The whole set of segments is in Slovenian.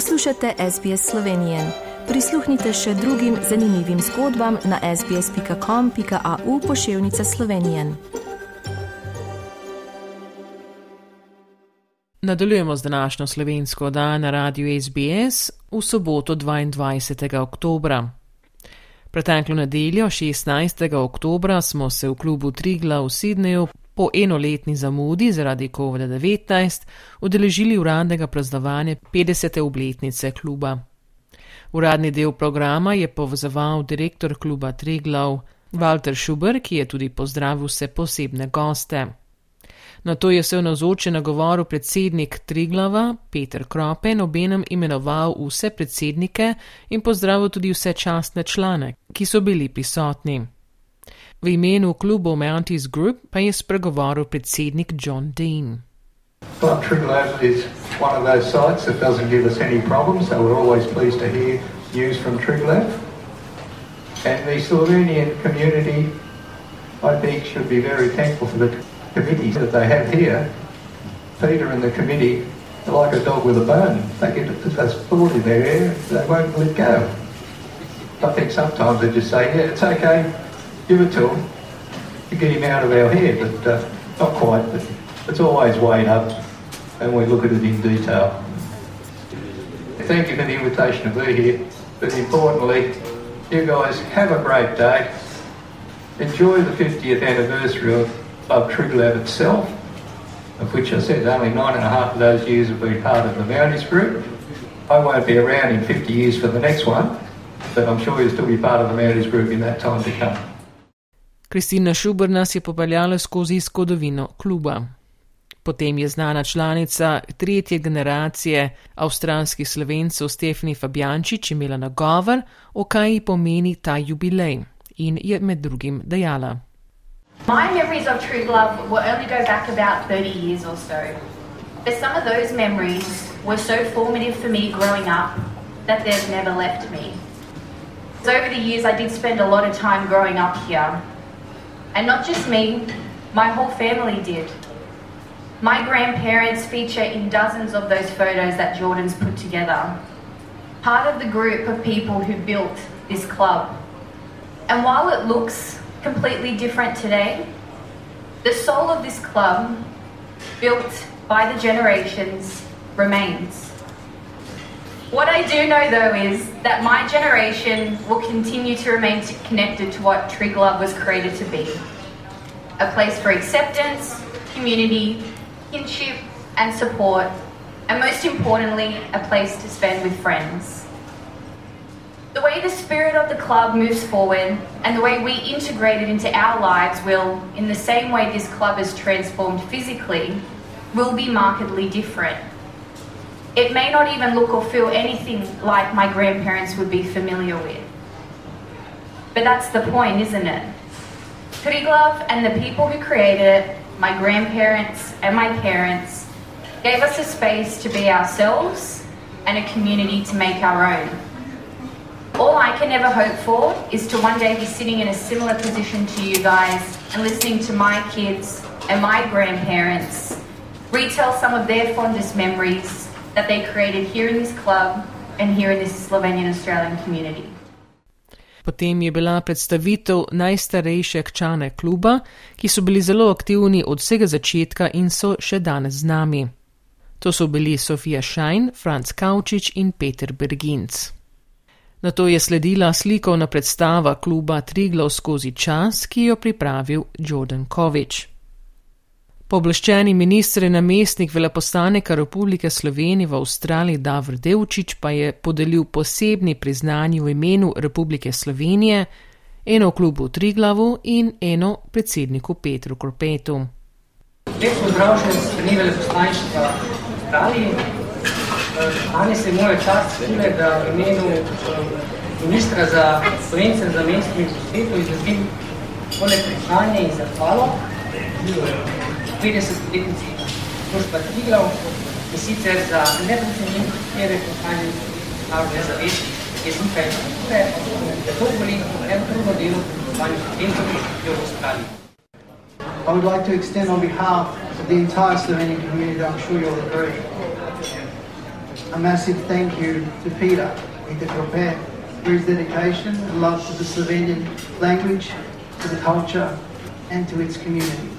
Poslušate SBS Slovenije. Prisluhnite še drugim zanimivim zgodbam na sbsp.com.au pošiljka Slovenije. Nadaljujemo z današnjo slovensko oddajo na radiju SBS v soboto 22. oktober. Preteklo nedeljo, 16. oktober, smo se v klubu Trigla v Sydneyju po enoletni zamudi zaradi COVID-19 udeležili uradnega praznovanja 50. obletnice kluba. Uradni del programa je povezoval direktor kluba Triglav Walter Schuber, ki je tudi pozdravil vse posebne goste. Na to je se v navzoče nagovoru predsednik Triglava Peter Kropen obenem imenoval vse predsednike in pozdravil tudi vse častne člane, ki so bili prisotni. V imenu klubu Mounties Group pa je spregovoril predsednik John Dean. Club Triglav is one of those sites that doesn't give us any problems, so we're always pleased to hear news from Triglav. And the Slovenian community, I think, should be very thankful for the committee that they have here. Peter and the committee are like a dog with a bone. They get this thought in their ear, they won't let go. I think sometimes they just say, yeah, it's okay, give it to him to get him out of our hair, but uh, not quite. But it's always weighed up, and we look at it in detail. Thank you for the invitation to be here, but importantly, you guys have a great day. Enjoy the 50th anniversary of, of Triglav itself, of which I said only nine and a half of those years have been part of the Mounties Group. I won't be around in 50 years for the next one, but I'm sure you'll still be part of the Mounties Group in that time to come. Kristina Šuber nas je popeljala skozi zgodovino kluba. Potem je znana članica tretje generacije avstralskih slovencev Stefani Fabjančič imela nagovor, o kaj pomeni ta jubilej in je med drugim dejala. My memories of True Love will only go back about 30 years or so. But some of those memories were so formative for me growing up that they've never left me. So over the years, I did spend a lot of time growing up here. And not just me, my whole family did. My grandparents feature in dozens of those photos that Jordan's put together. Part of the group of people who built this club. And while it looks completely different today, the soul of this club, built by the generations, remains. What I do know though is that my generation will continue to remain connected to what Trig Love was created to be a place for acceptance, community, kinship, and support, and most importantly, a place to spend with friends. The way the spirit of the club moves forward and the way we integrate it into our lives will, in the same way this club is transformed physically, will be markedly different. It may not even look or feel anything like my grandparents would be familiar with. But that's the point, isn't it? Triglav and the people who created it, my grandparents and my parents, gave us a space to be ourselves and a community to make our own. All I can ever hope for is to one day be sitting in a similar position to you guys and listening to my kids and my grandparents retell some of their fondest memories that they created here in this club and here in this Slovenian Australian community. Potem je bila predstavitev najstarejše člane kluba, ki so bili zelo aktivni od vsega začetka in so še danes z nami. To so bili Sofija Šajn, Franz Kaučič in Peter Berginc. Na to je sledila slikovna predstava kluba Triglav skozi čas, ki jo pripravil Jordan Kovič. Pooblaščeni ministr in namestnik veleposlanika Republike Slovenije v Avstraliji Davr Devčič pa je podelil posebni priznanji v imenu Republike Slovenije, eno klubu Triglavu in eno predsedniku Petru Korpetu. Lep pozdrav še z strani veleposlaništva Avstraliji. Danes je moja čast tukaj, da v imenu ministra za Slovence za mestni svetu izrazim tole priznanje in zahvalo. 50-letnici družba Triglav in sicer za neprecenjen prispevek ohranjen narodne zavesti, jezika in kulture, da dolgoletno en trudno delo pri oblikovanju študentov v Avstraliji. I would like to extend on behalf of the entire Slovenian community, I'm sure you'll agree, a massive thank you to Peter, Peter Krope, for his dedication and love to the Slovenian language, to the culture, and to its community.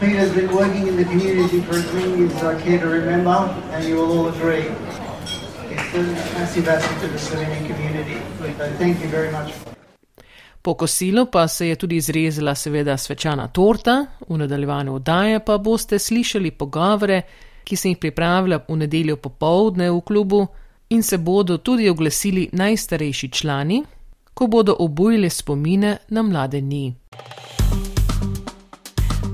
Peter's been working in the community for as many as I care to remember, and you will all agree. It's a massive asset to the Slovenian community. So thank you very much. Po kosilu pa se je tudi izrezala seveda svečana torta, v nadaljevanju oddaje pa boste slišali pogovore, ki se jih pripravlja v nedeljo popovdne v klubu in se bodo tudi oglasili najstarejši člani, ko bodo obujili spomine na mlade dni.